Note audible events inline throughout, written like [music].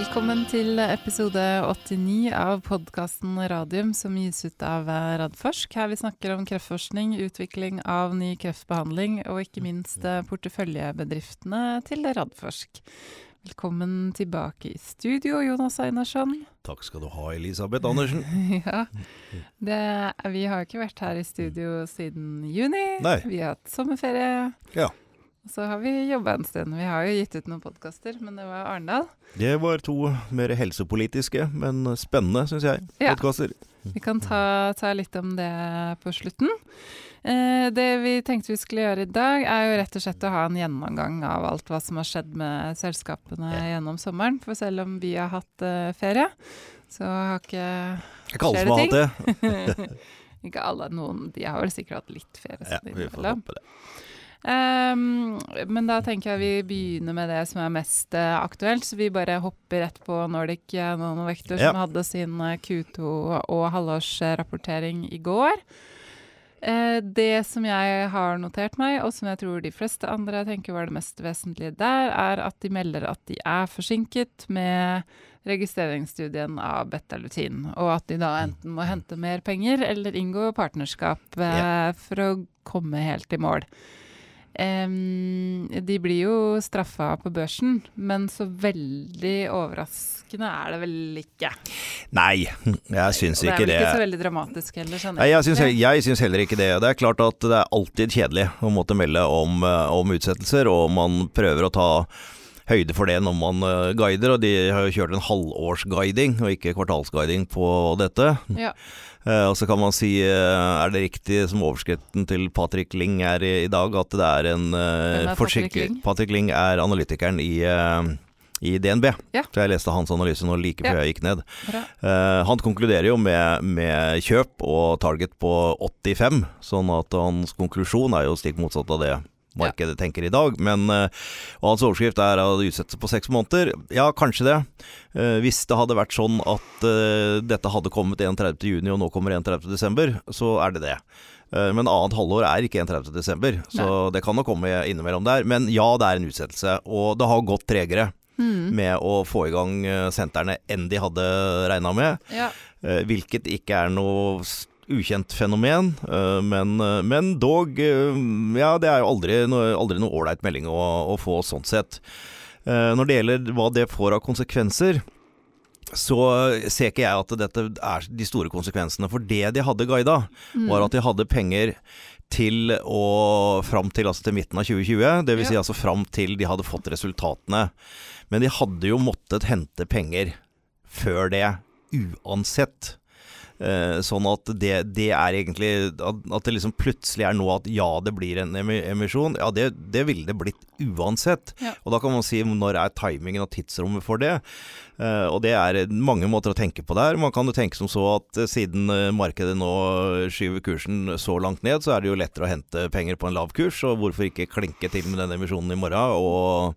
Velkommen til episode 89 av podkasten Radium, som gis ut av eh, Radforsk. Her vi snakker om kreftforskning, utvikling av ny kreftbehandling, og ikke minst eh, porteføljebedriftene til Radforsk. Velkommen tilbake i studio, Jonas Einarsson. Takk skal du ha, Elisabeth Andersen. [laughs] ja, det, Vi har ikke vært her i studio siden juni. Nei. Vi har hatt sommerferie. Ja. Så har vi jobba en stund. Vi har jo gitt ut noen podkaster, men det var Arendal. Det var to mer helsepolitiske, men spennende, syns jeg, Ja. podkaster. Vi kan ta, ta litt om det på slutten. Eh, det vi tenkte vi skulle gjøre i dag, er jo rett og slett å ha en gjennomgang av alt hva som har skjedd med selskapene gjennom sommeren. For selv om vi har hatt eh, ferie, så har ikke Ikke alle som har hatt det. [laughs] Ikke alle, noen De har vel sikkert hatt litt ferie. Ja, vi får håpe det. Ehm, men da tenker jeg vi begynner med det som er mest uh, aktuelt. Så vi bare hopper rett på Nordic eh, Nanovector, Ja. som hadde sin eh, Q2 og halvårsrapportering i går. Det som jeg har notert meg, og som jeg tror de fleste andre tenker var det mest vesentlige der, er at de melder at de er forsinket med registreringsstudien av betalutin, og at de da enten må hente mer penger eller inngå partnerskap eh, for å komme helt i mål. Em, de blir jo straffa på børsen, men så veldig overraskende er det vel ikke. Nei, jeg syns Og det er ikke vel ikke så veldig dramatisk heller, skjønner Nei, jeg syns, jeg syns heller ikke det. Det er klart at det er alltid kjedelig å måtte melde om, eh, om utsettelser, og man prøver å ta høyde for det når man eh, guider, og de har jo kjørt en halvårsguiding og ikke kvartalsguiding på dette. Ja. Eh, og så kan man si, eh, er det riktig som overskriften til Patrick Ling er i, i dag, at det er en er uh, Patrick Ling? Patrick Ling er analytikeren i, eh, i DNB. Ja. Så jeg leste hans analyse nå like før Ja. jeg gikk ned. Eh, han konkluderer jo med, med kjøp og target på 85, sånn at hans konklusjon er jo stikk motsatt av det markedet tenker i dag. Men eh, og hans overskrift er å utsette på seks måneder. Ja, kanskje det. Eh, hvis det hadde vært sånn at eh, dette hadde kommet 31.6 og nå kommer 31.12, så er det det. Men annet halvår er ikke 31.12, så det kan nok komme innimellom der. Men ja, det er en utsettelse. Og det har gått tregere Mm. med å få i gang sentrene enn de hadde regna med. Ja. Hvilket ikke er noe ukjent fenomen, eh, men, eh, men dog eh, Ja, det er jo aldri aldri noe ålreit melding å, å få sånn sett. Når det gjelder hva det får av konsekvenser, så ser ikke jeg at dette er de store konsekvensene. For det de hadde guida, var at de hadde penger til og Fram til, altså til midten av 2020. Det vil si altså fram til de hadde fått resultatene. Men de hadde jo måttet hente penger før det, uansett. Eh, sånn at det, det er egentlig at, det liksom plutselig er nå at ja, det blir en emisjon. Ja, det, det ville det blitt uansett. Ja. Og da kan man si når er timingen og tidsrommet for det? Eh, og det er mange måter å tenke på der. Man kan jo tenke som så at eh, siden markedet nå skyver kursen så langt ned, så er det jo lettere å hente penger på en lav kurs, og hvorfor ikke klinke til med den emisjonen i morgen? og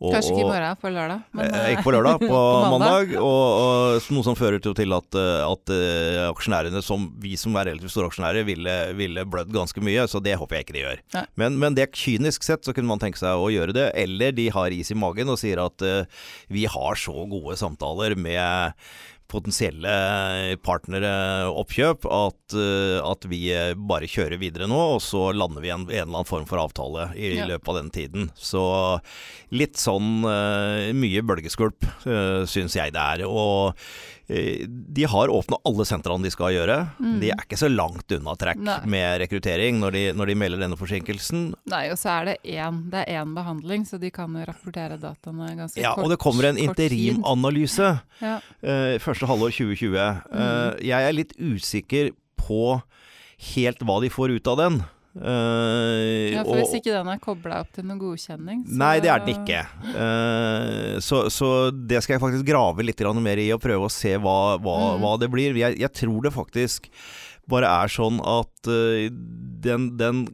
og, Kanskje ikke i morgen, på lørdag. Men, Eh, eh, Ikke på lørdag, [laughs] på, på mandag. Og, og noe som fører til, til at, eh, at uh, aksjonærene, som vi som er relativt store aksjonærer, ville, ville blødd ganske mye. Så det håper jeg ikke de gjør. Men, men det kynisk sett så kunne man tenke seg å gjøre det. Eller de har is i magen og sier at uh, vi har så gode samtaler med potensielle partneroppkjøp at, eh, at vi eh, bare kjører videre nå, og så lander vi en, en eller annen form for avtale i Ja. løpet av den tiden. Så litt sånn eh, mye bølgeskvulp, syns jeg det er. Og de har åpna alle sentrene de skal gjøre. De er ikke så langt unna trekk Mm. Nei. med rekruttering når de, når de melder denne forsinkelsen. Nei, og så er det én, det er én behandling, så de kan jo rapportere dataene ganske Ja, kort. og det kommer en interimanalyse [laughs] Ja. uh, første halvår 2020. Eh, jeg er litt usikker på helt hva de får ut av den. Eh, ja, for og- hvis ikke den er kobla opp til noen godkjenning, så Nei, det er den ikke. Uh, så, så det skal jeg faktisk grave litt mer i og prøve å se hva, hva, Mm. hva det blir. Jeg, jeg tror det faktisk bare er sånn at uh, den, den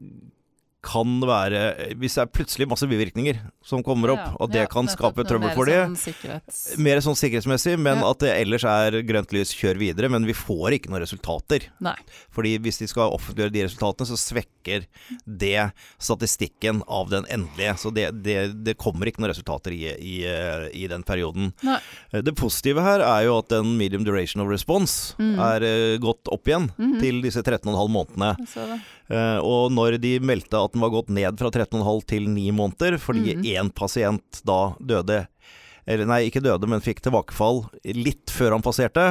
kan være Hvis det er plutselig masse bivirkninger som kommer opp, Ja, at det ja, kan skape trøbbel for det. Sånn. Mer sånn sikkerhetsmessig, men Ja. at det ellers er grønt lys, kjør videre. Men vi får ikke noen resultater. Nei. Fordi hvis de skal offentliggjøre de resultatene, så svekker det statistikken av den endelige. Så det, det, det kommer ikke noen resultater i, i, i den perioden. Nei. Det positive her er jo at den medium duration of response Mm. er eh, gått opp igjen Mhm. til disse 13,5 månedene. Eh, og når de meldte at den var gått ned fra 13,5 til 9 måneder, fordi mm. én pasient da døde Eller nei, ikke døde, men fikk tilbakefall litt før han passerte.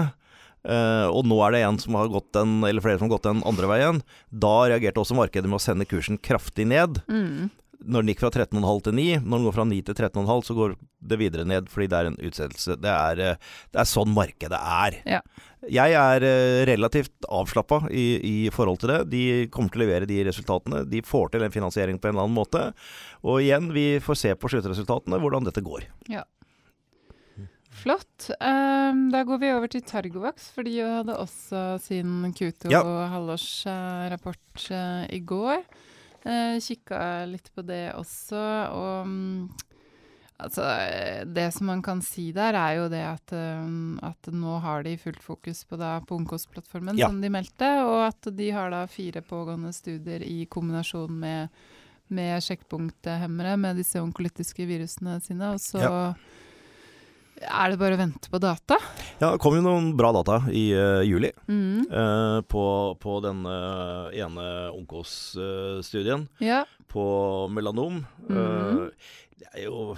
Uh, og nå er det en som har gått den, eller flere som har gått den andre veien. Da reagerte også markedet med å sende kursen kraftig ned. Mm. Når den gikk fra 13,5 til 9, når den går fra 9 til 13,5, så går det videre ned fordi det er en utsettelse. Det er, eh, det er sånn markedet er. Ja. Jeg er eh, relativt avslappa i, i forhold til det. De kommer til å levere de resultatene. De får til en finansiering på en eller annen måte. Og igjen, vi får se på sluttresultatene hvordan dette går. Flott. Um, da går vi over til Targovax, for de hadde også sin Q2 Ja. halvårsrapport eh, i går. Uh, Kikka litt på det også, og mm, altså eh, Det som man kan si der, er jo det at, eh, at nå har de fullt fokus på, da, på Ungkos-plattformen, Ja. som de meldte, og at de har da fire pågående studier i kombinasjon med med sjekkpunkthemmere med disse onkolytiske virusene sine. Og så Ja. Er det bare å vente på data. Ja, det kom jo noen bra data i uh, juli Mm. Uh, på, på den eh, ene Onkos-studien Ja. på melanom. Mm. Det er jo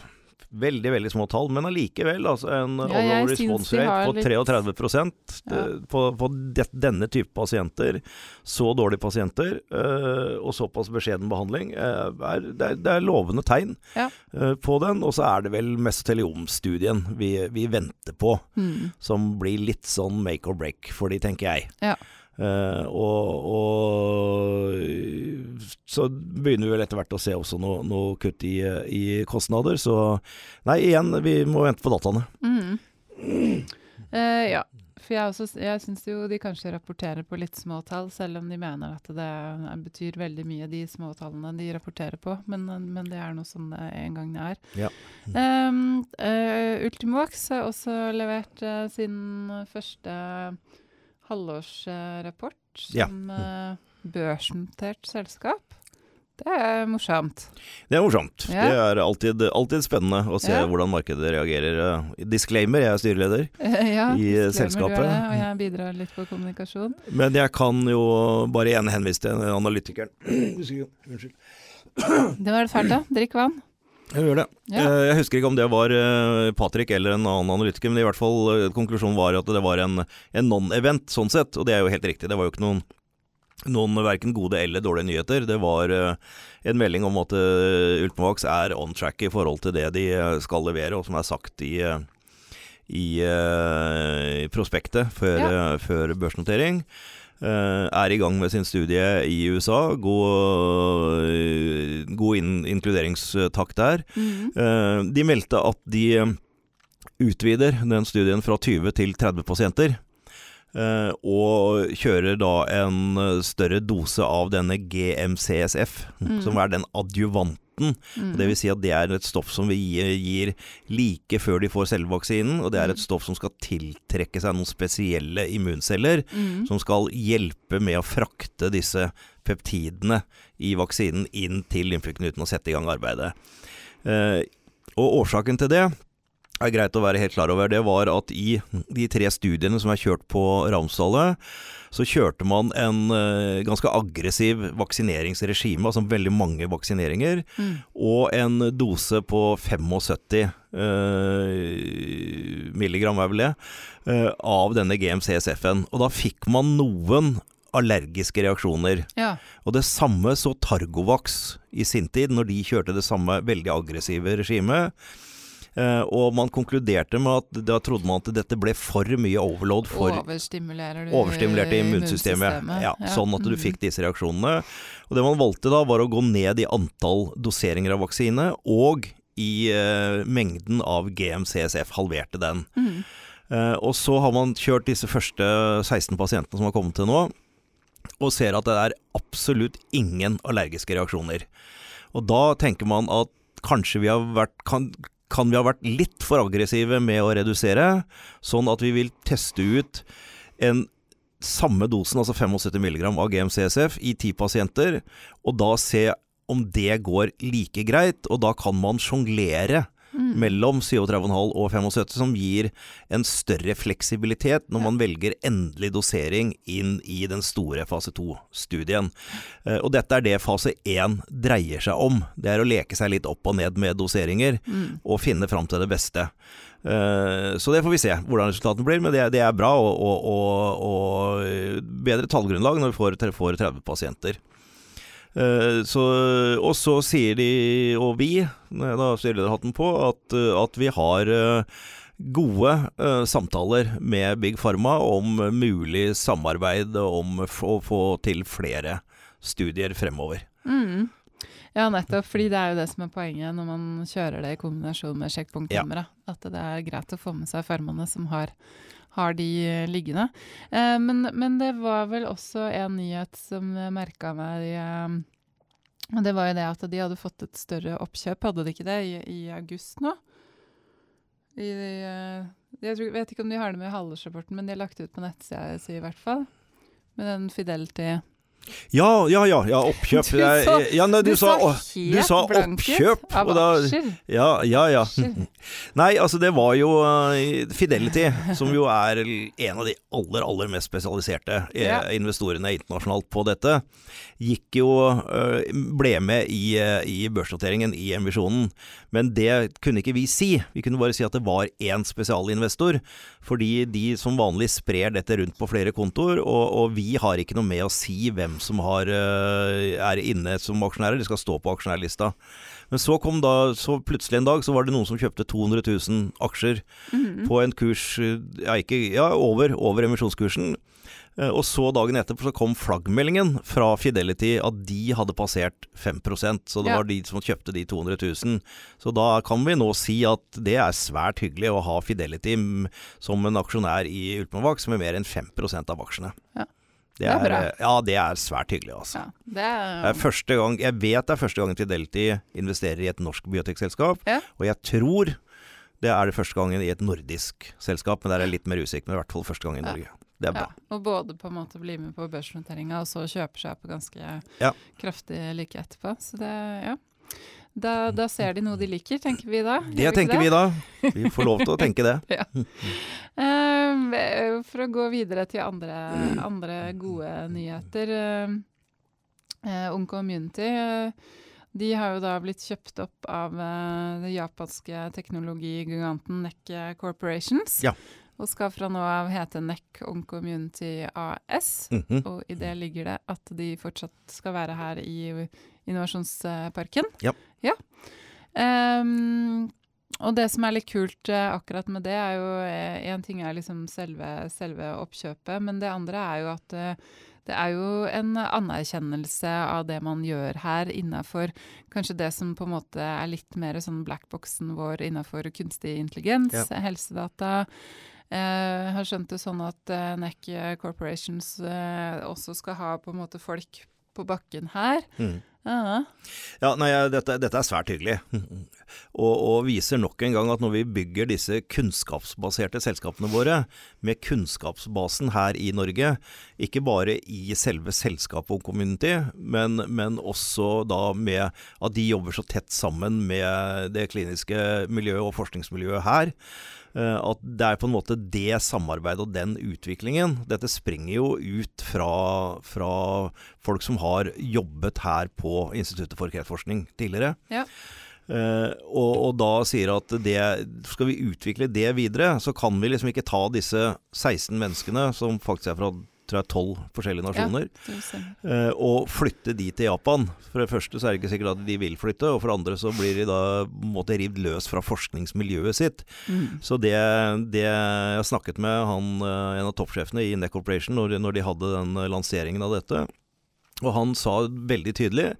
veldig veldig små tall, men allikevel altså en Ja, overall response rate på på litt- 33 Ja. eh, på, på det, denne type pasienter. Så dårlige pasienter eh, og såpass beskjeden behandling. eh, er, det, er, det er lovende tegn Ja. eh, på den. Og så er det vel mesoteliomstudien vi, vi venter på, Mm. som blir litt sånn make or break for de, tenker jeg. Ja. Eh, og, og så begynner vi vel etter hvert å se også noe, noe kutt i, i kostnader. Så nei, igjen, vi må vente på dataene. Mm. Uh, ja. For jeg, også, jeg syns jo de kanskje rapporterer på litt små tall, selv om de mener at det betyr veldig mye, de små tallene de rapporterer på. Men, men det er nå sånn det en gang det er. Ja. Um, uh, Ultimovax har også levert eh, sin første halvårsrapport som ja. børsnotert selskap. Det er morsomt. Det er morsomt. Ja. Det er alltid, alltid spennende å se Ja. hvordan markedet reagerer. Eh, Disclaimer, jeg er styreleder. [laughs] ja, I, eh, selskapet. det, og jeg bidrar litt på kommunikasjon. Men jeg kan jo bare igjen henvise til analytikeren. Unnskyld. Det var fælt, da. Drikk vann. Jeg gjør det. Ja. Eh, Jeg husker ikke om det var eh, Patrick eller en annen analytiker, men i hvert fall eh, konklusjonen var at det var en, en non-event sånn sett, og det er jo helt riktig. Det var jo ikke noen, noen verken gode eller dårlige nyheter. Det var en melding om at Ultimovax er on track i forhold til det de skal levere, og som er sagt i, i eh, prospektet før, Ja. før børsnotering. Eh, er i gang med sin studie i USA. God, eh, god in inkluderingstakt der. Mm. De meldte at de utvider den studien fra 20 til 30 pasienter. og kjører da en større dose av denne GMCSF, Mm. som er den adjuvanten. Mhm. Det vil si at det er et stoff som vi gir, like før de får selve vaksinen, og det er et Mm. stoff som skal tiltrekke seg noen spesielle immunceller mm. som skal hjelpe med å frakte disse peptidene i vaksinen inn til lymfeknuten og sette i gang arbeidet. Eh, og årsaken til det er greit å være helt klar over. Det var at i de tre studiene som er kjørt på Ramsdallet, så kjørte man en uh, ganske aggressiv vaksineringsregime, altså veldig mange vaksineringer, mm. og en dose på 75 uh, milligram, er vel det, uh, av denne GMCSF-en. Og da fikk man noen allergiske reaksjoner. Ja. Og det samme så Targovax i sin tid, når de kjørte det samme veldig aggressive regimet. Eh, og man konkluderte med at da trodde man at dette ble for mye overload for overstimulerte immunsystemet. Ja, sånn at du Mhm. fikk disse reaksjonene. Og det man valgte da, var å gå ned i antall doseringer av vaksine, og i eh, mengden av GMCSF. Halverte den. Mm. Eh, og så har man kjørt disse første 16 pasientene som har kommet til nå. og ser at det er absolutt ingen allergiske reaksjoner. Og da tenker man at kanskje vi har vært kan, kan vi ha vært litt for aggressive med å redusere, sånn at vi vil teste ut en samme dosen, altså 75 mg av GMCSF, i ti pasienter, og da se om det går like greit, og da kan man sjonglere Mm. mellom 37,5 og 75, som gir en større fleksibilitet når man velger endelig dosering inn i den store fase 2-studien. Eh, Og dette er det fase 1 dreier seg om. Det er å leke seg litt opp og ned med doseringer, Mm. og finne fram til det beste. Eh, Så det får vi se hvordan resultatene blir, men det, det er bra og, og, og, og bedre tallgrunnlag når vi får, får 30 pasienter. Eh, Så, og så sier de, og vi, når jeg da stiller hatten på, at, eh, at vi har eh, gode samtaler med Big Pharma om mulig samarbeid om å få til flere studier fremover. Mm. Ja, nettopp. Fordi det er jo det som er poenget når man kjører det i kombinasjon med sjekkpunktkamera. At det er greit å få med seg farmene som har, har de eh, liggende. Eh, men, men det var vel også en nyhet som merka meg eh, og Det var jo det at de hadde fått et større oppkjøp, hadde de ikke det, i, i august nå? I, eh, jeg tror, vet ikke om de har det med i halvårsrapporten, men de har lagt det ut på nettsida si i hvert fall. Med den Fidelity Ja, ja, ja, ja oppkjøp. [laughs] Du sa, ja, nei, du, sa, å, du sa oppkjøp. Av da, ja, ja, ja. [laughs] Nei, altså det var jo eh, Fidelity, som jo er en av de aller, aller mest spesialiserte eh, Ja. investorene internasjonalt på dette, gikk jo eh, ble med i, i børsnoteringen i emisjonen. Men det kunne ikke vi si. Vi kunne bare si at det var én spesialinvestor. Fordi de som vanlig sprer dette rundt på flere kontoer, og, og vi har ikke noe med å si hvem som har, eh, er inne som aksjonærer. De skal stå på aksjonærlista. Men så kom da, så plutselig en dag så var det noen som kjøpte 200 000 aksjer Mhm. på en kurs ja, ikke, ja, over, over emisjonskursen. Eh, Og så dagen etterpå så kom flaggmeldingen fra Fidelity at de hadde passert 5% så det Ja. var de som kjøpte de 200 000. Så da kan vi nå si at det er svært hyggelig å ha Fidelity mm, som en aksjonær i Ultimovax med mer enn 5 av aksjene. Ja. Det Det er er, bra. eh, ja, det er svært hyggelig, altså. Ja, det Det er, er første gang, jeg vet det er første gangen Fidelity investerer i et norsk biotekselskap, Ja. og jeg tror det er det første gangen i et nordisk selskap, men der er jeg litt mer usikker, men i hvert fall første gang i Ja. Norge. Det er bra. ja, og både på en måte bli med på børsnoteringa, og så kjøpe seg opp ganske Ja. kraftig like etterpå. Så det, ja. Da, da ser de noe de liker, tenker vi da. Det tenker vi da. Vi får lov til å tenke det. [laughs] Eh, for å gå videre til andre, andre gode nyheter. Uh, Ung Community uh, de har jo da blitt kjøpt opp av den japanske teknologigiganten NEC Corporations. Ja. Og skal fra nå av hete NEC On Community AS. -hmm. Og i det ligger det at de fortsatt skal være her i Innovasjonsparken. Ja. Ehm, og det som er litt kult eh, akkurat med det, er jo Én ting er liksom selve, selve oppkjøpet, men det andre er jo at eh, det er jo en anerkjennelse av det man gjør her innafor kanskje det som på en måte er litt mer sånn blackboxen vår innafor kunstig intelligens, helsedata. Eh, Jeg har skjønt det sånn at NEC Corporations eh, også skal ha på en måte folk på bakken her. Ja, nei, dette, dette er svært hyggelig. [laughs] Og, og viser nok en gang at når vi bygger disse kunnskapsbaserte selskapene våre, med kunnskapsbasen her i Norge, ikke bare i selve selskapet og community, men, men også da med at de jobber så tett sammen med det kliniske miljøet og forskningsmiljøet her, eh, at det er på en måte det samarbeidet og den utviklingen. Dette springer jo ut fra, fra folk som har jobbet her på Instituttet for kreftforskning tidligere. Ja. Uh, og, og da sier at det, skal vi utvikle det videre, så kan vi liksom ikke ta disse 16 menneskene, som faktisk er fra tror jeg, 12 forskjellige nasjoner, ja, stemmer. eh, og flytte de til Japan. For det første så er det ikke sikkert at de vil flytte, og for det andre så blir de da måtte rivd løs fra forskningsmiljøet sitt. Mm. Så det, det Jeg snakket med han, eh, en av toppsjefene i Neck Corporation når, når de hadde den lanseringen av dette. Og han sa veldig tydelig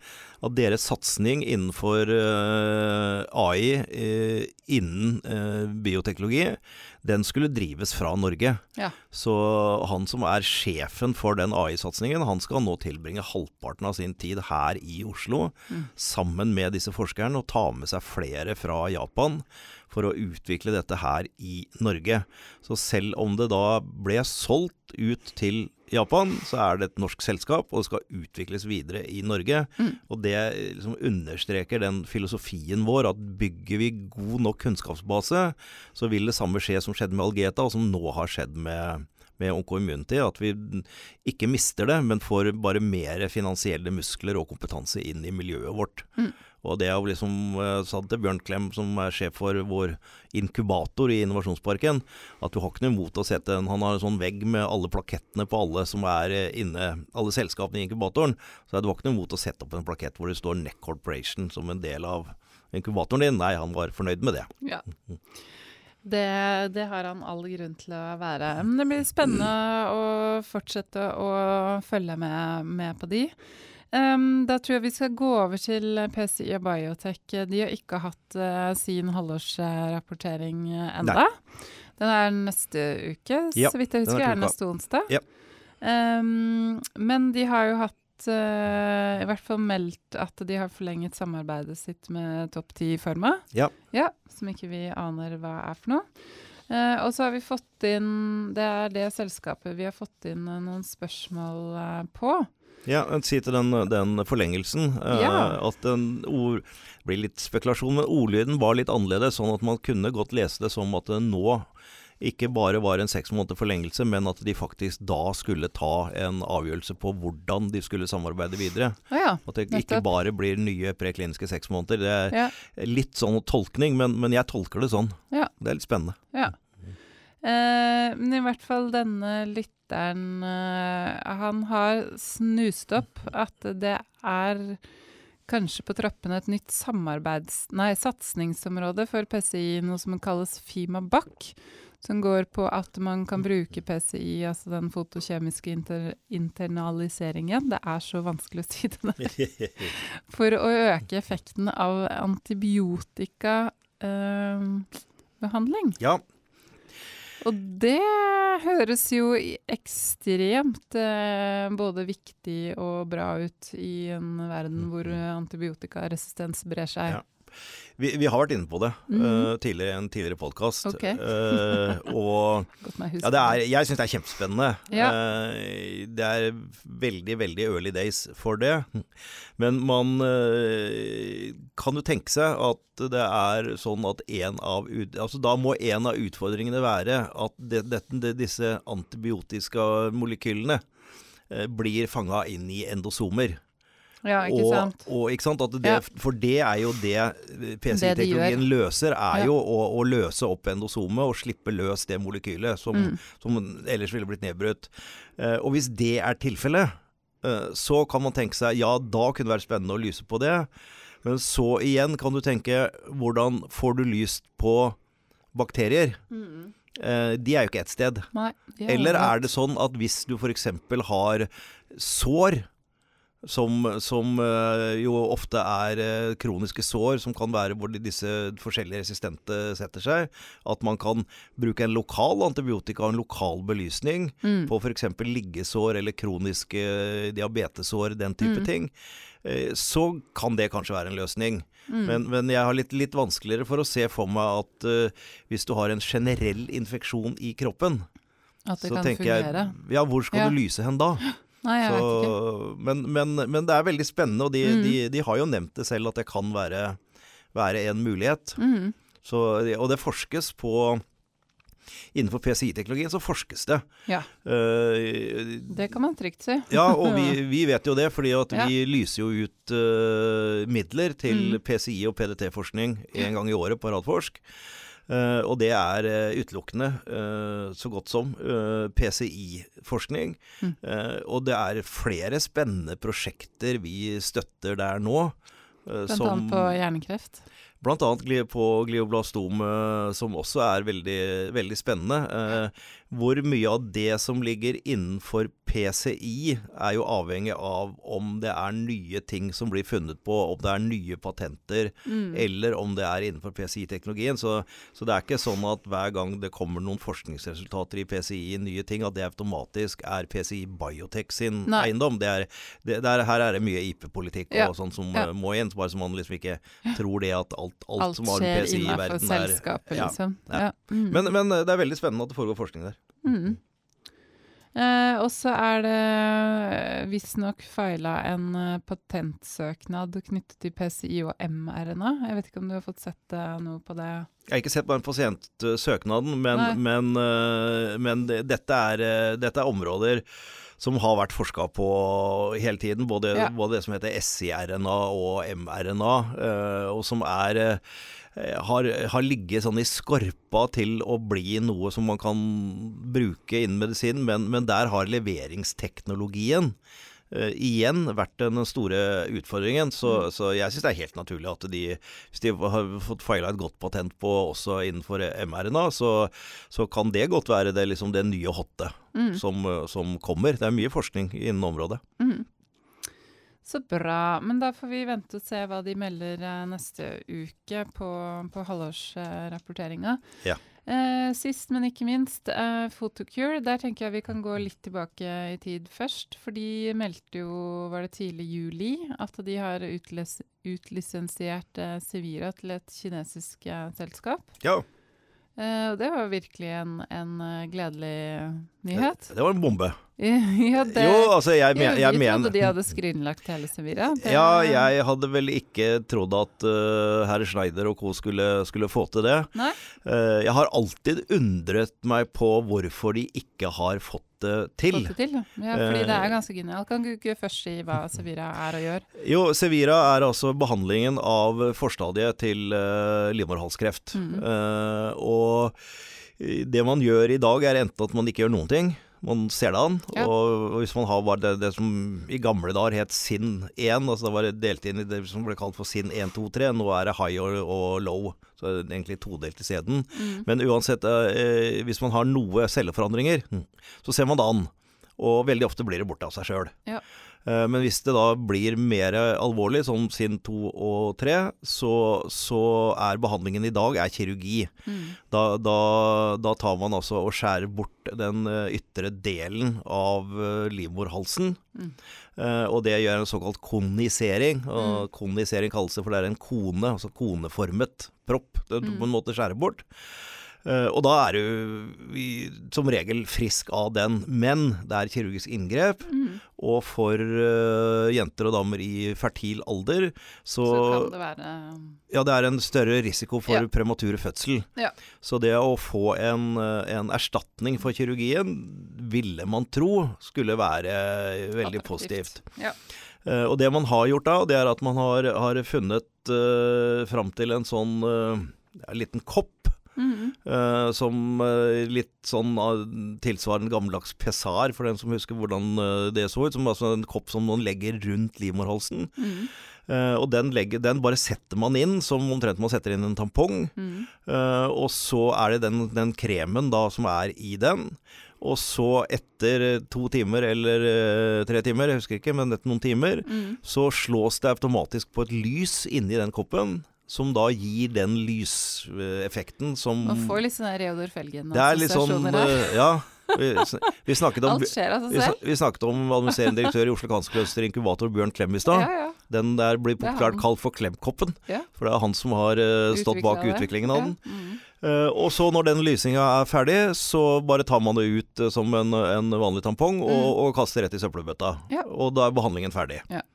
at deres satsing innenfor eh, AI eh, innen eh, bioteknologi, den skulle drives fra Norge. Ja. Så han som er sjefen for den AI-satsingen, han skal nå tilbringe halvparten av sin tid her i Oslo Mm. sammen med disse forskerne og ta med seg flere fra Japan for å utvikle dette her i Norge. Så selv om det da ble solgt ut til Japan, så er det et norsk selskap, og det skal utvikles videre i Norge. Mm. Og det liksom understreker den filosofien vår at bygger vi god nok kunnskapsbase, så vil det samme skje som skjedde med Algeta, og som nå har skjedd med med Oncoimmunity, at vi ikke mister det, men får bare mer finansielle muskler og kompetanse inn i miljøet vårt. Mm. Og det er jo liksom eh, sa til Bjørn Klem, som er sjef for vår inkubator i Innovasjonsparken, at du har ikke noe imot å sette en Han har en sånn vegg med alle plakettene på alle som er eh, inne, alle selskapene i inkubatoren. Så du har ikke noe imot å sette opp en plakett hvor det står Neck Corporation som en del av inkubatoren din. Nei, han var fornøyd med det. Ja. Det, det har han all grunn til å være. Men det blir spennende å fortsette å følge med, med på de. Um, da tror jeg vi skal gå over til PCI og Biotech. De har ikke hatt uh, sin halvårsrapportering uh, enda. Den er neste uke, Ja, så vidt jeg den er husker. er uka. neste onsdag. Ja. Um, men de har jo hatt eh, i hvert fall meldt at de har forlenget samarbeidet sitt med Topp 10-forma. Ja. Ja, som ikke vi aner hva er for noe. Uh, og så har vi fått inn Det er det selskapet vi har fått inn uh, noen spørsmål på. Ja, si til den, den forlengelsen Ja. at den ord, blir litt spekulasjon, men ordlyden var litt annerledes, sånn at man kunne godt lese det som at nå ikke bare var en seks måneder forlengelse, men at de faktisk da skulle ta en avgjørelse på hvordan de skulle samarbeide videre. Å ja. At det ikke bare blir nye prekliniske seks måneder. Det er ja. litt sånn tolkning, men, men jeg tolker det sånn. Ja. Det er litt spennende. ja. Eh, men i hvert fall denne lytteren eh, Han har snust opp at det er kanskje på trappene et nytt samarbeids... Nei, satsingsområde for PCI, noe som kalles FIMA-BAC. Som går på at man kan bruke PCI, altså den fotokjemiske inter internaliseringen. Det er så vanskelig å si det der. [laughs] For å øke effekten av antibiotikabehandling. ja, Og det høres jo ekstremt eh, både viktig og bra ut i en verden hvor eh, antibiotikaresistens brer seg. Ja. Vi, vi har vært inne på det Mhm. eh, tidligere i en tidligere podkast. Ok. og [laughs] Godt meg huske Ja, er, jeg syns det er kjempespennende. Ja. Uh, det er veldig, veldig early days for det. Men man kan jo tenke seg at det er sånn at en av altså Da må en av utfordringene være at det, det, det, disse antibiotiske molekylene blir fanga inn i endosomer. Ja, ikke og, sant? Og, ikke sant? At det, Ja. For det er jo det Det de løser, er Ja. jo å, å løse opp endosomet og slippe løs det molekylet som, Mm. som ellers ville blitt nedbrutt. Uh, og hvis det er tilfellet, uh, så kan man tenke seg ja, da kunne det være spennende å lyse på det. Men så igjen kan du tenke hvordan får du lyst på bakterier? Mm. Uh, de er jo ikke ett sted. Nei, er Eller er det sånn at hvis du f.eks. har sår, som, som eh, jo ofte er eh, kroniske sår, som kan være hvor disse forskjellige resistente setter seg, at man kan bruke en lokal antibiotika og en lokal belysning Mm. på f.eks. liggesår eller kroniske diabetesår, den type Mm. ting, eh, så kan det kanskje være en løsning. Mm. Men, men jeg har litt, litt vanskeligere for å se for meg at uh, hvis du har en generell infeksjon i kroppen, At det så kan fungere. jeg Ja, hvor skal Ja. du lyse hen da? [gasps] Nei, jeg vet ikke. Men, men, men det er veldig spennende, og de, Mm. de, de har jo nevnt det selv at det kan være, være en mulighet. Mm. Så, og det forskes på Innenfor PCI-teknologien så forskes det. Ja, Uh, det kan man trygt si. ja, og vi, [laughs] vi vet jo det, fordi at Ja. vi lyser jo ut uh, midler til Mm. PCI og PDT-forskning en gang i året på Radforsk. Eh, og det er eh, utelukkende, eh, så godt som, PCI-forskning. Mm. Og det er flere spennende prosjekter vi støtter der nå. Blant annet på hjernekreft. Blant annet på glioblastom, som også er veldig, veldig spennende. Hvor mye av det som ligger innenfor PCI, er jo avhengig av om det er nye ting som blir funnet på, om det er nye patenter, Mm. eller om det er innenfor PCI-teknologien. Så, så det er ikke sånn at hver gang det kommer noen forskningsresultater i PCI, nye ting, at det automatisk er PCI Biotech sin Nei. eiendom. Det er, det, det er, her er det mye IP-politikk og Ja. sånn som Ja. må inn, bare så man liksom ikke tror det at alt, alt, Alt som har med PCI i verden er selskapet, ja, liksom. ja. Ja. Mm. Men, men eh, det er veldig spennende at det foregår forskning der. Mm. Eh, og så er det visstnok feila en eh, patentsøknad knyttet til PCI og mRNA. Jeg vet ikke om du har fått sett eh, noe på det? Jeg har ikke sett på den pasientsøknaden, men, men, eh, men dette, er, dette er områder som har vært forska på hele tiden. Både, Ja. både det som heter SI-RNA og mRNA, og som er har, har ligget sånn i skorpa til å bli noe som man kan bruke innen medisin, men, men der har leveringsteknologien Uh, igjen vært den store utfordringen. Så, så jeg syns det er helt naturlig at de, hvis de har fått feila et godt patent på også innenfor mRNA, så, så kan det godt være det, liksom det nye hotte Mm. som, som kommer. Det er mye forskning innen området. Mm. Så bra. Men da får vi vente og se hva de melder eh, neste uke på, på halvårsrapporteringa. Ja. Eh, sist, men ikke minst, eh, Photocure. Der tenker jeg vi kan gå litt tilbake i tid først. For de meldte jo, var det tidlig juli, at de har utlis utlisensiert eh, Sevira til et kinesisk eh, selskap. Ja, Eh, og det var virkelig en, en gledelig nyhet. det var en bombe. Ja, det, Jo, altså jeg, men, vi jeg trodde de hadde skrinlagt hele Sevira. Det- [laughs] Ja, jeg hadde vel ikke trodd at uh, herr Schneider og co. Skulle, skulle få til det. Eh, jeg har alltid undret meg på hvorfor de ikke har fått det til. Fått det til, ja. fordi Fordi det Eh, er ganske genialt. Kan du ikke først si hva Sevira er og gjør? Jo, Sevira er altså behandlingen av forstadiet til uh, livmorhalskreft. Mm. Eh, og det man gjør i dag, er enten at man ikke gjør noen ting. Man ser det an. Ja. Og hvis man har bare det, det som i gamle dager het SIN 1, altså det var delt inn i det som ble kalt for SIN 1, 2, 3. Nå er det high og, og low. Så er det egentlig todelt i sæden. Mm. Men uansett, eh, hvis man har noe celleforandringer, så ser man det an. Og veldig ofte blir det borte av seg sjøl. Ja. Eh, Men hvis det da blir mer alvorlig, som sin 2 og 3, så, så er behandlingen i dag er kirurgi. Mm. Da, da, da tar man altså og skjærer bort den eh, ytre delen av eh, livmorhalsen. Mm. Og det gjør en såkalt konisering. Og Mm. konisering kalles det for det er en kone, altså koneformet propp. Det du Mm. på en måte skjærer bort. Eh, og da er du som regel frisk av den. Men det er kirurgisk inngrep. Mm. Og for eh, jenter og damer i fertil alder, så, Så kan det være Ja, det er en større risiko for Ja. prematur fødsel. Ja. Så det å få en, eh, en erstatning for kirurgien, ville man tro skulle være veldig positivt. Ja. Og det man har gjort da, det er at man har, har funnet uh, fram til en sånn uh, liten kopp. Mm. eh, som eh, litt sånn uh, tilsvarende gammeldags pesar, for den som husker hvordan eh, det så ut. Som altså en kopp som noen legger rundt livmorhalsen. Mm. Uh, og den, legger, den bare setter man inn, som omtrent man setter inn en tampong. Mm. Uh, og så er det den, den kremen da som er i den. Og så etter to timer eller uh, tre timer, jeg husker ikke, men etter noen timer, Mm. så slås det automatisk på et lys inni den koppen. Som da gir den lyseffekten som Man får litt sånn Reodor Felgen Det er litt sånn her. eh, Ja. Vi, vi snakket om [laughs] vi, vi snakket om administrerende direktør i Oslo Cancer Cluster Inkubator, Bjørn Klem i stad. Ja, ja. Den der blir populært kalt for Klemkoppen. Ja. For det er han som har uh, stått bak utviklingen av den. Mm. Uh, og så når den lysinga er ferdig, så bare tar man det ut uh, som en, en vanlig tampong og, Mm. og kaster rett i søppelbøtta. Ja. Og da er behandlingen ferdig. Ja.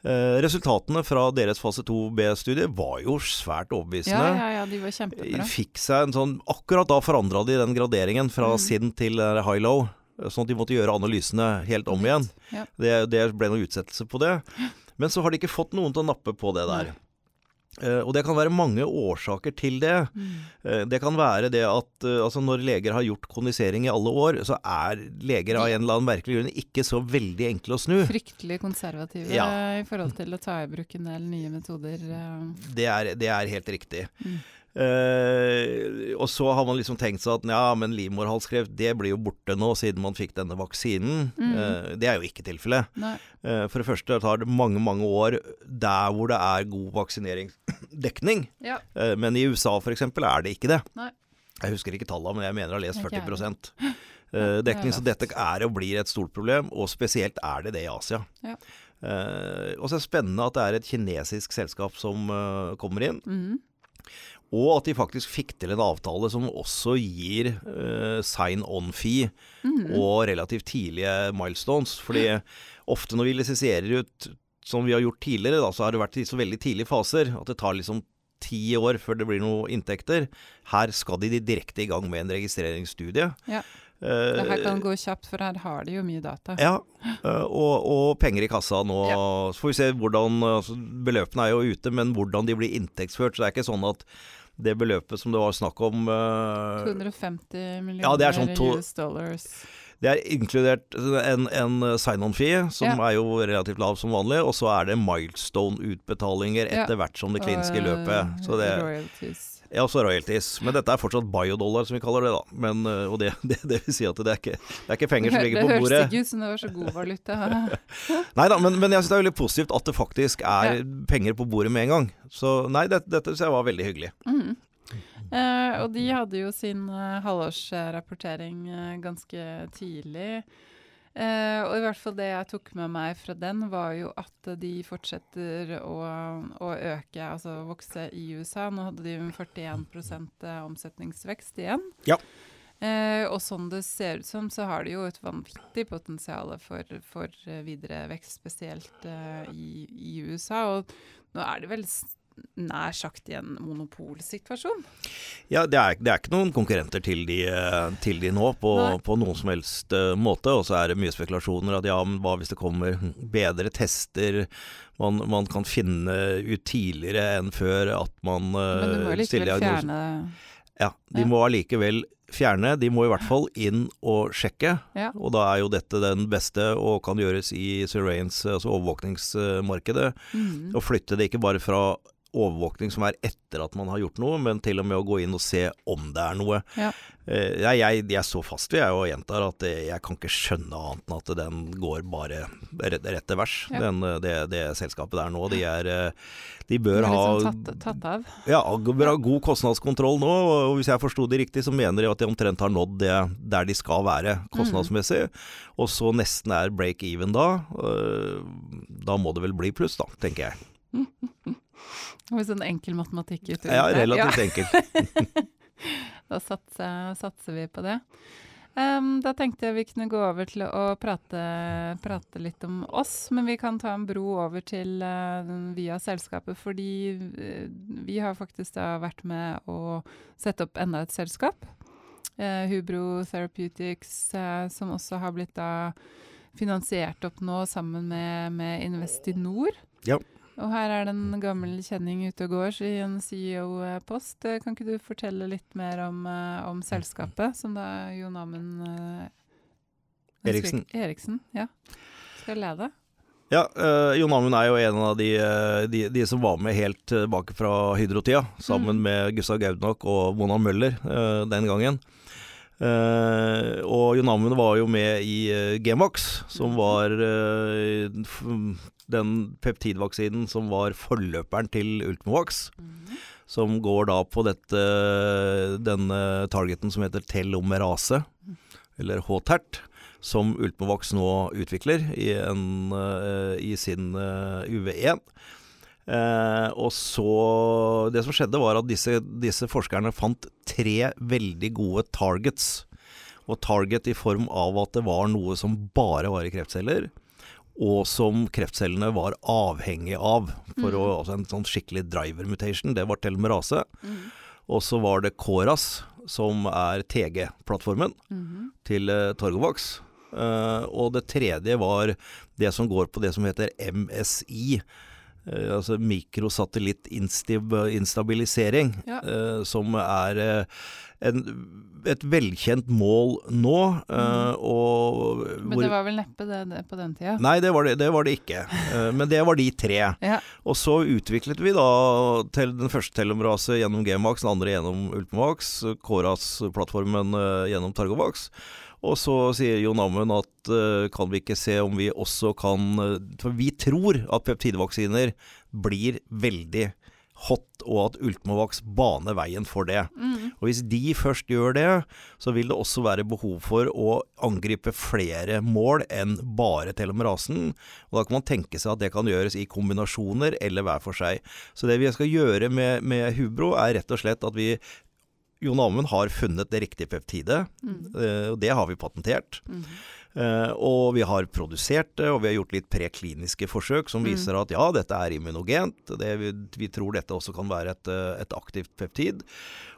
Eh, resultatene fra deres fase 2B-studie var jo svært overbevisende. ja, ja, ja, de var kjempebra. Fikk seg en sånn Akkurat da forandra de den graderingen fra Mm. SIN til eh, high-low. Sånn at de måtte gjøre analysene helt om igjen. Ja. Det, det ble noe utsettelse på det. [gasps] Men så har de ikke fått noen til å nappe på det der. Eh, og det kan være mange årsaker til det. Eh, det kan være det at uh, altså når leger har gjort kondisering i alle år, så er leger av en eller annen merkelig grunn ikke så veldig enkle å snu. Fryktelig konservative Ja. i forhold til å ta i bruk en del nye metoder. Det er, det er helt riktig. Mm. Eh, og så har man liksom tenkt seg at ja, men livmorhalskreft det blir jo borte nå siden man fikk denne vaksinen. Mm. Eh, det er jo ikke tilfellet. Eh, for det første tar det mange, mange år der hvor det er god vaksineringsdekning. Ja. Eh, men i USA f.eks. er det ikke det. Nei. Jeg husker ikke tallene, men jeg mener jeg har lest 40 Ja, eh, dekning. Så dette er og blir et stort problem, og spesielt er det det i Asia. Ja. Eh, og så er det spennende at det er et kinesisk selskap som uh, kommer inn. Mhm. Og at de faktisk fikk til en avtale som også gir eh, sign on-fee mm. og relativt tidlige milestones. Fordi ofte når vi lisensierer ut, som vi har gjort tidligere, da, så har det vært i så veldig tidlige faser at det tar liksom ti år før det blir noen inntekter. Her skal de direkte i gang med en registreringsstudie. Ja. Eh, Det her kan gå kjapt, for her har de jo mye data. ja, eh, og, og penger i kassa nå. Ja. Så får vi se hvordan altså, Beløpene er jo ute, men hvordan de blir inntektsført. Så det er ikke sånn at det beløpet som det var snakk om eh, 250 millioner Ja, det er sånn to- US dollars. Det er inkludert en, en sign-on-fee, som Ja. er jo relativt lav som vanlig, og så er det milestone-utbetalinger Ja. etter hvert som det kliniske løpet. Så det, Royalties. Ja, også royalties. Men dette er fortsatt biodollar, som vi kaller det, da. Men, øh, og det, [laughs] det, det vil si at det er ikke, det er ikke penger som ligger på bordet. det høres ikke ut som det var så god valuta. [laughs] Nei da, men, men jeg syns det er veldig positivt at det faktisk er penger på bordet med en gang. Så nei, dette, dette syns jeg var veldig hyggelig. Mm. Eh, og de hadde jo sin eh, halvårsrapportering eh, ganske tidlig. Eh, og i hvert fall det jeg tok med meg fra den, var jo at de fortsetter å, å øke, altså vokse i USA. Nå hadde de jo 41% omsetningsvekst igjen. Ja. Eh, og sånn det ser ut som, så har de jo et vanvittig potensial for, for eh, videre vekst, spesielt eh, i, i USA. Og nå er det vel nær sagt i en monopolsituasjon. Ja, det er, det er ikke noen konkurrenter til de, eh, til de nå på, på noen som helst eh, måte. Og så er det mye spekulasjoner at ja, men hva hvis det kommer bedre tester? Man, man kan finne ut tidligere enn før at man Men du må likevel fjerne Ja, de Ja. må allikevel fjerne. De må i hvert fall inn og sjekke. Ja. Og da er jo dette den beste og kan gjøres i surveillance, altså overvåkningsmarkedet. Mm. Og flytte det ikke bare fra overvåkning som er etter at man har gjort noe, men til og med å gå inn og se om det er noe. Ja. Eh, jeg, jeg, jeg så fast ved jeg og gjentar at eh, jeg kan ikke skjønne annet enn at den går bare rett, rett til vers, Ja. Den, eh, det, det selskapet der nå. De, er, de bør er ha liksom tatt, tatt av. ja, bør ha god kostnadskontroll nå, og hvis jeg forsto det riktig, så mener de at de omtrent har nådd det der de skal være kostnadsmessig. Og så nesten er break even da. Da må det vel bli pluss, da, tenker jeg. [laughs] Med sånn enkel matematikk ut? Ja, relativt enkelt. [laughs] Da satser, satser vi på det. Um, da tenkte jeg vi kunne gå over til å prate, prate litt om oss, men vi kan ta en bro over til uh, via selskapet, fordi uh, vi har faktisk da vært med å sette opp enda et selskap. Uh, Hubro Therapeutics, som også har blitt da finansiert opp nå sammen med, med Investinor. Ja. Og her er det en gammel kjenning ute og går i en CEO-post. Eh, Kan ikke du fortelle litt mer om, eh, om selskapet, som da Jon Amund eh, Eriksen. Eriksen, ja. Skal lede? Ja, øh, Jon Amund er jo en av de, øh, de, de som var med helt tilbake fra Hydro-tida, sammen Mm. med Gustav Gaudnok og Mona Møller øh, den gangen. Uh, og Jon Amund var jo med i uh, Gemax, som Mhm. var f- den peptidvaksinen som var forløperen til Ultimovax. Som går da på dette, denne targeten som heter telomerase, eller HTERT, som Ultimovax nå utvikler i, en, eh, i sin eh, UV1. Eh, og så Det som skjedde, var at disse, disse forskerne fant tre veldig gode targets. Og target i form av at det var noe som bare var i kreftceller, og som kreftcellene var avhengig av. For å, altså En sånn skikkelig driver mutation, det var telomerase. Mm. Og så var det KORAS, som er TG-plattformen Mhm. til uh, Torgovax. Eh, og det tredje var det som går på det som heter MSI. Eh, altså mikrosatellittinstabilisering, Ja. eh, som er eh, en, et velkjent mål nå. Mm. og. Men hvor- det var vel neppe det, det på den tida? Nei, det var det, det var det ikke. Men det var de tre. Ja. Og så utviklet vi da til den første Telemrase gjennom Gmax, den andre gjennom Ultimax, Koras-plattformen gjennom Targovax. Og så sier Jon Amund at eh, kan vi ikke se om vi også kan eh, For vi tror at peptidvaksiner blir veldig hot, og at Ultimovax baner veien for det. Mm. Og hvis de først gjør det, så vil det også være behov for å angripe flere mål enn bare telomerasen. Og da kan man tenke seg at det kan gjøres i kombinasjoner eller hver for seg. Så det vi skal gjøre med, med Hubro, er rett og slett at vi Jon Amund har funnet det riktige peptidet, Mm. eh, og det har vi patentert. Mm. Eh, og vi har produsert det, og vi har gjort litt prekliniske forsøk som Mm. viser at ja, dette er immunogent. Det, vi, vi tror dette også kan være et, eh, et aktivt peptid.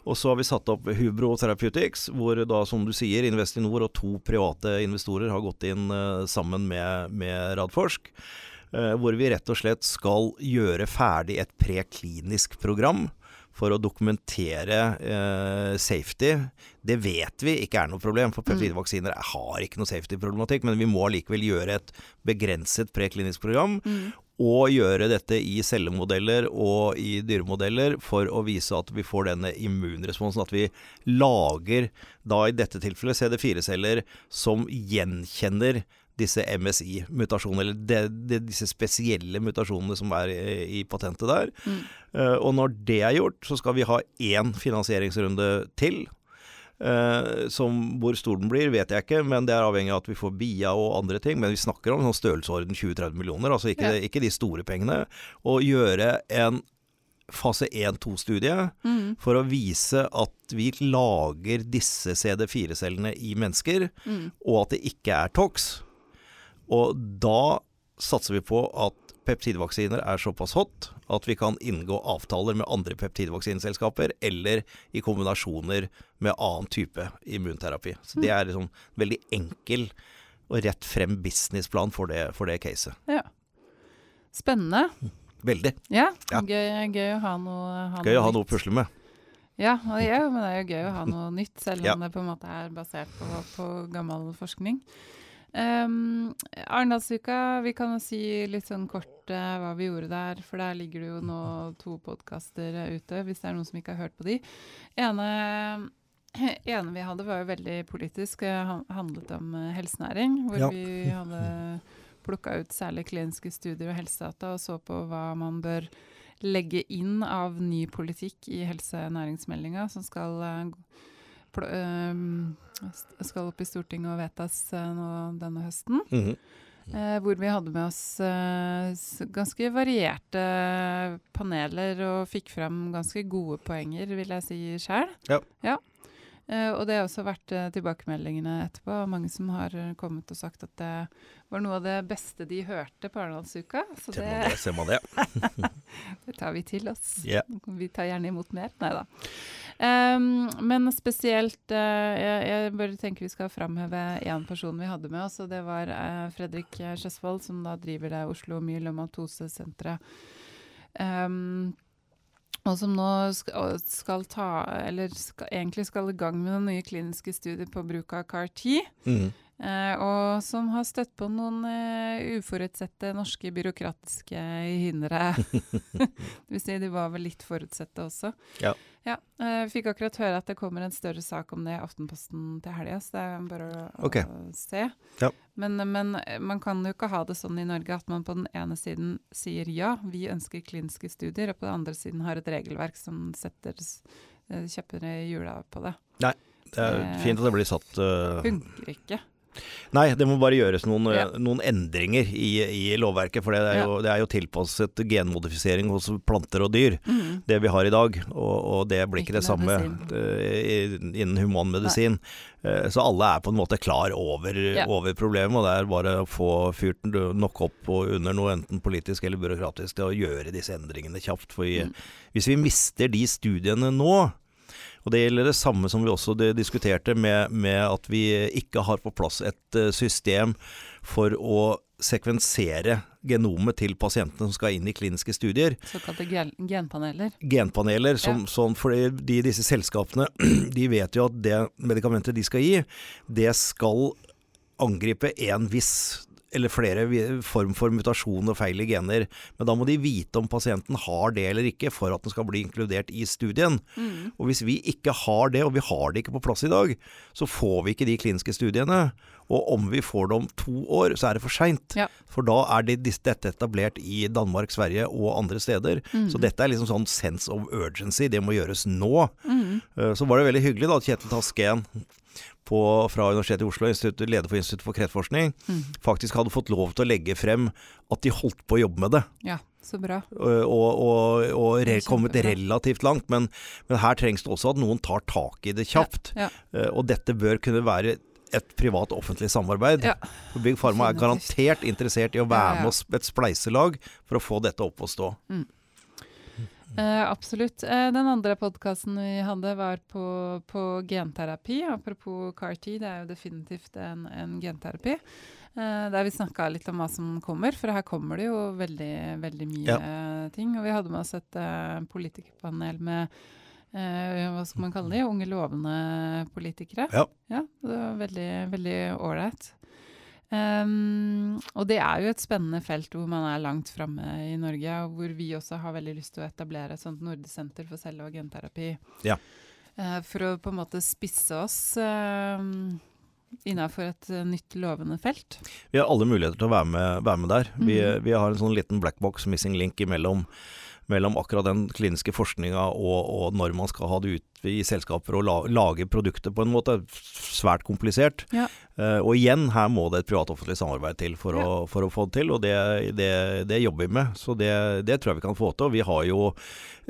Og så har vi satt opp Hubro Therapeutics, hvor da, som du sier, Investinor og to private investorer har gått inn sammen med, med Radforsk. hvor vi rett og slett skal gjøre ferdig et preklinisk program for å dokumentere eh, safety. Det vet vi ikke er noe problem, for peptidvaksiner har ikke noe safety-problematikk. Men vi må allikevel gjøre et begrenset preklinisk program. Mm. Og gjøre dette i cellemodeller og i dyremodeller for å vise at vi får denne immunresponsen. At vi lager, da i dette tilfellet CD4-celler som gjenkjenner disse MSI-mutasjonene, eller de, de, disse spesielle mutasjonene som er i, i patentet der. Mm. Uh, og når det er gjort, så skal vi ha én finansieringsrunde til. Uh, som, hvor stor den blir, vet jeg ikke, men det er avhengig av at vi får BIA og andre ting. Men vi snakker om sånn størrelsesorden 20-30 millioner, altså ikke, Ja. ikke de store pengene. Og gjøre en fase 1-2-studie Mm. for å vise at vi lager disse CD4-cellene i mennesker, Mm. og at det ikke er TOX. Og da satser vi på at peptidvaksiner er såpass hot at vi kan inngå avtaler med andre peptidvaksineselskaper, eller i kombinasjoner med annen type immunterapi. Så det er liksom veldig enkel og rett frem businessplan for det, for det caset. Ja. Spennende. Veldig. Ja, Ja. Gøy, gøy å ha noe, ha Gøy å ha noe å pusle med. Ja, ja, men det er jo gøy å ha noe nytt, selv om det på en måte er basert på, på gammel forskning. Um, Arendalsuka, vi kan jo si litt sånn kort uh, hva vi gjorde der, for der ligger det jo nå to podkaster ute, hvis det er noen som ikke har hørt på de. ene ene vi hadde var jo veldig politisk, det han- handlet om eh, helsenæring, hvor Ja. vi hadde plukka ut særlig kliniske studier og helsedata og så på hva man bør legge inn av ny politikk i helsenæringsmeldinga som skal, eh, eh, skal opp i Stortinget og vedtas eh, nå denne høsten. Mhm. Eh, hvor vi hadde med oss eh, ganske varierte paneler og fikk fram ganske gode poenger, vil jeg si sjøl. Ja. Eh, og det har også vært eh, tilbakemeldingene etterpå. Mange som har eh, kommet og sagt at det var noe av det beste de hørte på Arendalsuka. Så det, det, det. [laughs] det tar vi til oss. Yeah. Vi tar gjerne imot mer. Nei da. Ehm, men spesielt uh, jeg, jeg bare tenker vi skal framheve én person vi hadde med oss, og det var uh, Fredrik Skjesvold, som da driver det Oslo Myelomatose-senteret. Ehm, og som nå skal, skal ta Eller skal, egentlig skal i gang med noen nye kliniske studier på bruk av CAR-10. Mhm. Eh, og som har støtt på noen eh, uforutsette norske byråkratiske hindre. [laughs] det vil si, de var vel litt forutsette også. Ja. ja eh, fikk akkurat høre at det kommer en større sak om det i Aftenposten til helga, så det er bare å, okay. se. Ja. Men, men man kan jo ikke ha det sånn i Norge at man på den ene siden sier ja, vi ønsker kliniske studier, og på den andre siden har et regelverk som setter kjepper i hjula på det. Nei. Det er fint at det blir satt uh, Funker ikke. Nei, det må bare gjøres noen, Ja. noen endringer i, i lovverket. For det er, jo, det er jo tilpasset genmodifisering hos planter og dyr, mm. det vi har i dag. Og, og det blir ikke, Ikke det samme eh, innen humanmedisin. Uh, så alle er på en måte klar over, Ja. over problemet, og det er bare å få fyrt nok opp og under noe enten politisk eller byråkratisk til å gjøre disse endringene kjapt. For vi, Mm. hvis vi mister de studiene nå, Og Det gjelder det samme som vi også diskuterte med, med at vi ikke har på plass et uh, system for å sekvensere genomet til pasientene som skal inn i kliniske studier. Såkalte genpaneler? Genpaneler. Som, ja. sånn, for de, disse selskapene [clears throat] de vet jo at det medikamentet de skal gi, det skal angripe en viss eller flere form for mutasjon og feil i gener. Men da må de vite om pasienten har det eller ikke for at den skal bli inkludert i studien. Mm. Og hvis vi ikke har det, og vi har det ikke på plass i dag, så får vi ikke de kliniske studiene. Og om vi får det om to år, så er det for seint. Ja. For da er det, dette etablert i Danmark, Sverige og andre steder. Mm. Så dette er liksom sånn sense of urgency. Det må gjøres nå. Mm. Eh, så var det veldig hyggelig da at Kjetil Taskeen på, fra Universitetet i Oslo, leder for Institutt for kreftforskning, mm. faktisk hadde fått lov til å legge frem at de holdt på å jobbe med det. Ja, så bra. Og, og, og re kommet relativt langt. Men, men, her trengs det også at noen tar tak i det kjapt. Ja, ja. Og dette bør kunne være et privat-offentlig samarbeid. Ja. Big Pharma er garantert interessert i å være med et spleiselag for å få dette opp å stå. Mm. Eh, absolutt. Eh, den andre podkasten vi hadde, var på, på, genterapi. Apropos CAR-T, det er jo definitivt en, en genterapi. Eh, der vi snakka litt om hva som kommer, for her kommer det jo veldig, veldig mye ja. ting. Og vi hadde med oss et uh, politikerpanel med uh, hva skal man kalle de, unge lovende politikere. Ja. ja det var veldig ålreit. Um, og det er jo et spennende felt hvor man er langt framme i Norge, og hvor vi også har veldig lyst til å etablere et sånt nordesenter for celle- og genterapi. Ja. Uh, for å på en måte spisse oss uh, innafor et uh, nytt lovende felt. Vi har alle muligheter til å være med, være med der. Mm. Vi, mhm. vi, har en sånn liten blackbox, missing link, imellom mellom akkurat den kliniske forskninga og, og, når man skal ha det ut i selskaper og la, lage produkter på en måte. Svært komplisert. Ja. Uh, og igjen, her må det et privat-offentlig samarbeid til for, ja. å, for, å, få det til. Og det, det, det jobber vi med. Så det, det, tror jeg vi kan få til. Og vi har jo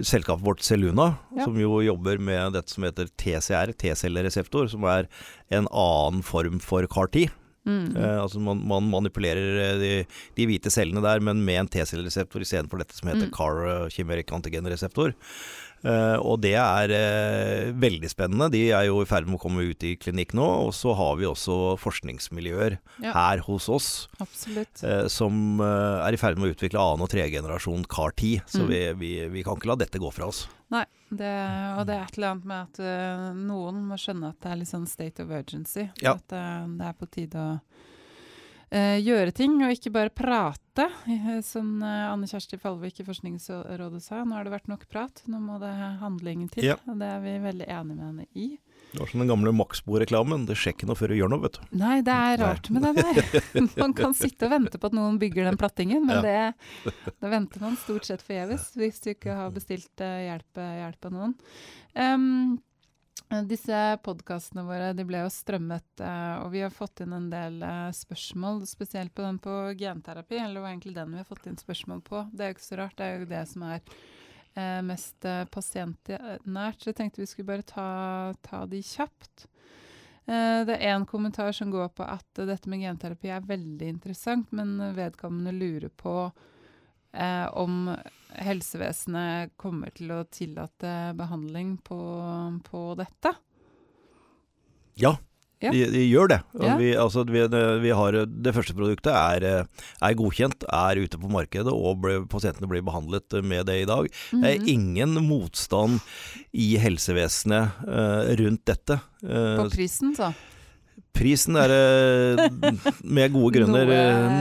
selskapet vårt Celuna, ja. som jo jobber med dette som heter TCR, T-cellereseptor, som er en annen form for CAR-10. Mm. Uh, altså man, man, manipulerer eh, de, de, hvite cellene der, men med en T-cellereseptor istedenfor dette som heter mm. CAR, uh, chimeric antigenreseptor. Uh, og det er uh, veldig spennende. De er jo i ferd med å komme ut i klinikk nå. Og så har vi også forskningsmiljøer ja. her hos oss uh, som er i ferd med å utvikle annen og tredjegenerasjon CAR-10. Så mm. vi, vi, vi, kan ikke la dette gå fra oss. Nei, det, og det er et eller annet med at noen må skjønne at det er litt sånn state of urgency. Ja. At det er på tide å uh, gjøre ting, og ikke bare prate. Som uh, Anne Kjersti Falvik i Forskningsrådet sa, nå har det vært nok prat, nå må det handling til. Ja. Og det er vi veldig enig med henne i. Det var som den gamle Maxbo-reklamen. Det skjer ikke noe før du gjør noe, vet du. Nei, det er rart med det der. [laughs] Man kan sitte og vente på at noen bygger den plattingen, men ja. det, da venter man stort sett forgjeves hvis du ikke har bestilt uh, hjelp, hjelp, av noen. Um, disse podkastene våre de ble jo strømmet, uh, og vi har fått inn en del uh, spørsmål, spesielt på den på genterapi. Eller det var egentlig den vi har fått inn spørsmål på. Det er jo ikke så rart, det er jo det som er mest pasientnært. Så jeg tenkte vi skulle bare ta, ta de kjapt. det er én kommentar som går på at dette med genterapi er veldig interessant, men vedkommende lurer på eh, om helsevesenet kommer til å tillate behandling på, på dette. Ja, ja. De, de, gjør det. Ja. Vi, altså, vi, vi har, det første produktet er, er, godkjent, er ute på markedet, og ble, pasientene blir behandlet med det i dag. Mm -hmm. Det er mhm. ingen motstand i helsevesenet uh, rundt dette. Uh, på prisen, så? Prisen er eh, med gode grunner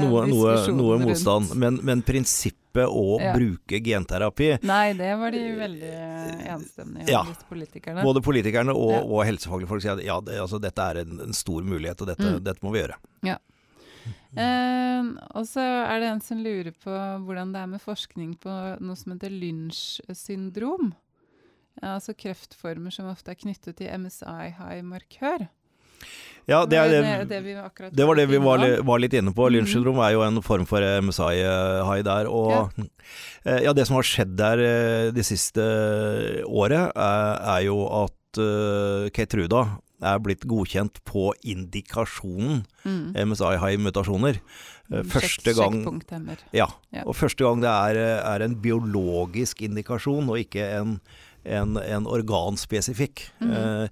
noe, noe, noe motstand, men, men, prinsippet å ja. bruke genterapi Nei, det var de veldig enstemmige ja, politikerne. Både politikerne og, ja. og helsefaglige folk sier at ja, det, altså, dette er en, en, stor mulighet, og dette, mm. dette må vi gjøre. Ja. Eh, og så er det en som lurer på hvordan det er med forskning på noe som heter Lynch-syndrom. Altså kreftformer som ofte er knyttet til MSI-high-markør. Ja, det, det, det, det, var det vi var, var litt inne på. Lynch syndrom er jo en form for MSI-hai der. Og ja. Eh, ja. det som har skjedd der eh, det siste året, er, er jo at uh, Kate er blitt godkjent på indikasjonen mm. MSI-high-mutasjoner. Mm, første gang, ja, ja, og første gang det er, er, en biologisk indikasjon, og ikke en en, en organspesifikk. Mm eh,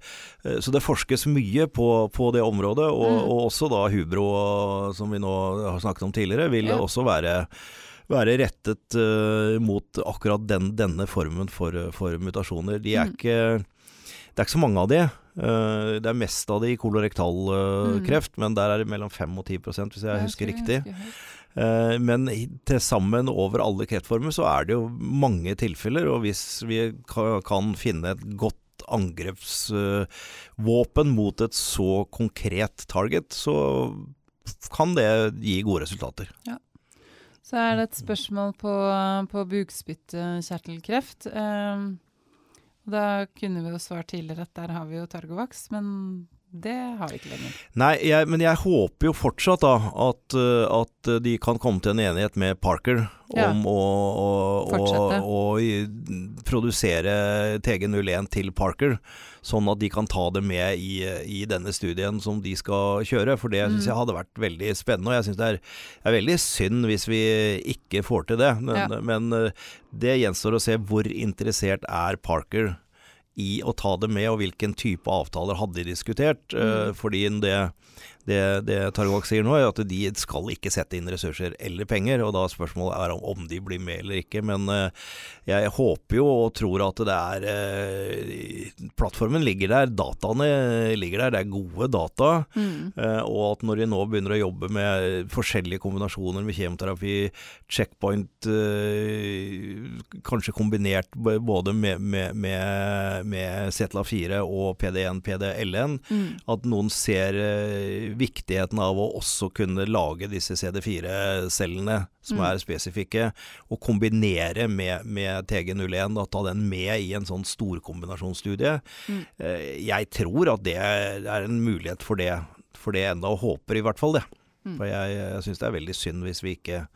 så det forskes mye på, på det området, og, Mm. og også da hubro, som vi nå har snakket om tidligere, vil Ja. også være, være rettet eh, mot akkurat den, denne formen for, for mutasjoner. De er Mm. ikke det er ikke så mange av de. Eh, det er mest av det i kolorektalkreft, men der er det mellom 5 og 10 hvis jeg jeg husker riktig. Jeg husker. Eh, Men til sammen over alle kreftformer så er det jo mange tilfeller, og hvis vi kan finne et godt angrepsvåpen mot et så konkret target, så kan det gi gode resultater. Ja. Så er det et spørsmål på, på bukspyttkjertelkreft. Um, da kunne vi jo svart tidligere at der har vi jo Targovax, men det har vi ikke lenger. Nei, jeg, men jeg håper jo fortsatt da at, eh, at de kan komme til en enighet med Parker Ja. om å, å, å, å produsere TG01 til Parker, sånn at de kan ta det med i, i denne studien som de skal kjøre. For det syns Mm. jeg hadde vært veldig spennende, og jeg syns det er, er veldig synd hvis vi ikke får til det. Men, Ja. men eh, det gjenstår å se hvor interessert er Parker i å ta det med, og hvilken type avtaler hadde de diskutert. eh, Mm. fordi det, det, det Targovak sier nå, er at de skal ikke sette inn ressurser eller penger, og da spørsmålet er om, om de blir med eller ikke. Men eh, jeg håper jo og tror at det er eh, Plattformen ligger der, dataene ligger der, det er gode data. Mm. Eh, og at når de nå begynner å jobbe med forskjellige kombinasjoner med kjemoterapi, checkpoint kanskje kombinert både med, med, med, med CETLA4 og PD1, PDLN, Mm. at noen ser viktigheten av å også kunne lage disse CD4-cellene som Mm. er spesifikke, og kombinere med, med TG01, da, ta den med i en sånn storkombinasjonsstudie. Mm. Eh, Jeg tror at det er en mulighet for det, for det enda, og håper i hvert fall det. Mm. For jeg, jeg syns det er veldig synd hvis vi ikke,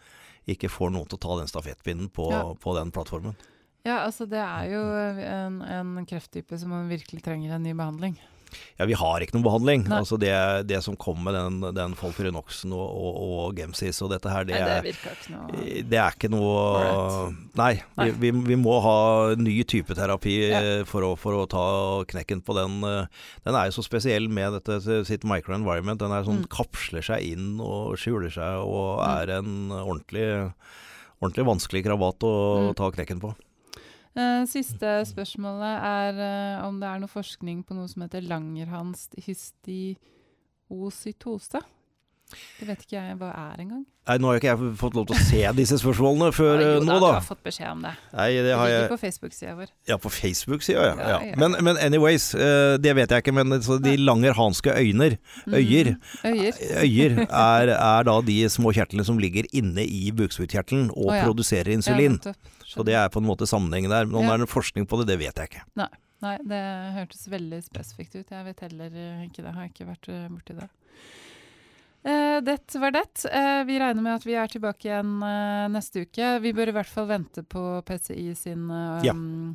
ikke får noen til å ta den stafettpinnen på, Ja. på den plattformen. Ja, altså det er jo en, en krefttype som man virkelig trenger en ny behandling. Ja, vi har ikke noen behandling. Nei. Altså det, det som kom med den, den Folfirinoxen og, og, og Gemsis og dette her, det, Nei, det ikke noe det er ikke noe right. Nei, Nei. Vi, vi, vi må ha ny type terapi Ja. eh, for, å, for å ta knekken på den. eh. Den er jo så spesiell med dette sitt microenvironment. Den er sånn Mm. kapsler seg inn og skjuler seg og Mm. er en ordentlig, ordentlig vanskelig krabat å Mm. ta knekken på. Eh, Siste spørsmålet er uh, om det er noe forskning på noe som heter Langerhans histiocytose. Det vet ikke jeg hva er engang. Nei, Nå har ikke jeg fått lov til å se disse spørsmålene før Ja, jo, da, nå, Du da. har fått beskjed om det. Nei, det Det har jeg ligger på Facebook-sida vår. Ja, på Facebook-sida, ja. Ja, ja. Men, men anyways, eh, det vet jeg ikke. Men så de langerhanske øyner, øyer, Mm. Øyer. øyer [laughs] er, er da de små kjertlene som ligger inne i bukspyttkjertelen og oh, produserer insulin. så det er på en måte sammenhengen der. Men om det er forskning på det, det vet jeg ikke. Nei, det hørtes veldig spesifikt ut. Jeg vet heller eh, ikke det. Har ikke vært eh, borti det. Eh, det var det. Eh, vi regner med at vi er tilbake igjen eh, neste uke. Vi bør i hvert fall vente på PCI sin Ja.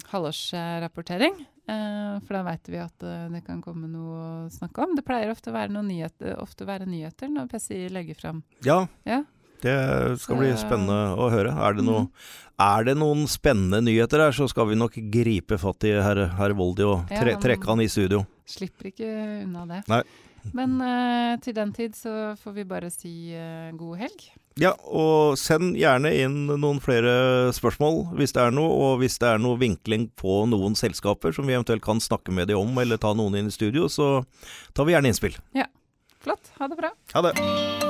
halvårsrapportering. For da veit vi at det kan komme noe å snakke om. Det pleier ofte å være, nyheter, ofte å være nyheter når PCI legger fram. Ja, Ja. det skal bli spennende å høre. Er det, noe, Mhm. er det noen spennende nyheter her, så skal vi nok gripe fatt i herr, herr Voldi og tre, trekke han i studio. Slipper ikke unna det. Nei. Men uh, til den tid så får vi bare si uh, god helg. Ja, og send gjerne inn noen flere spørsmål hvis det er noe, og hvis det er noe vinkling på noen selskaper som vi eventuelt kan snakke med de om, eller ta noen inn i studio, så tar vi gjerne innspill. Ja. Flott. Ha det bra. Ha det.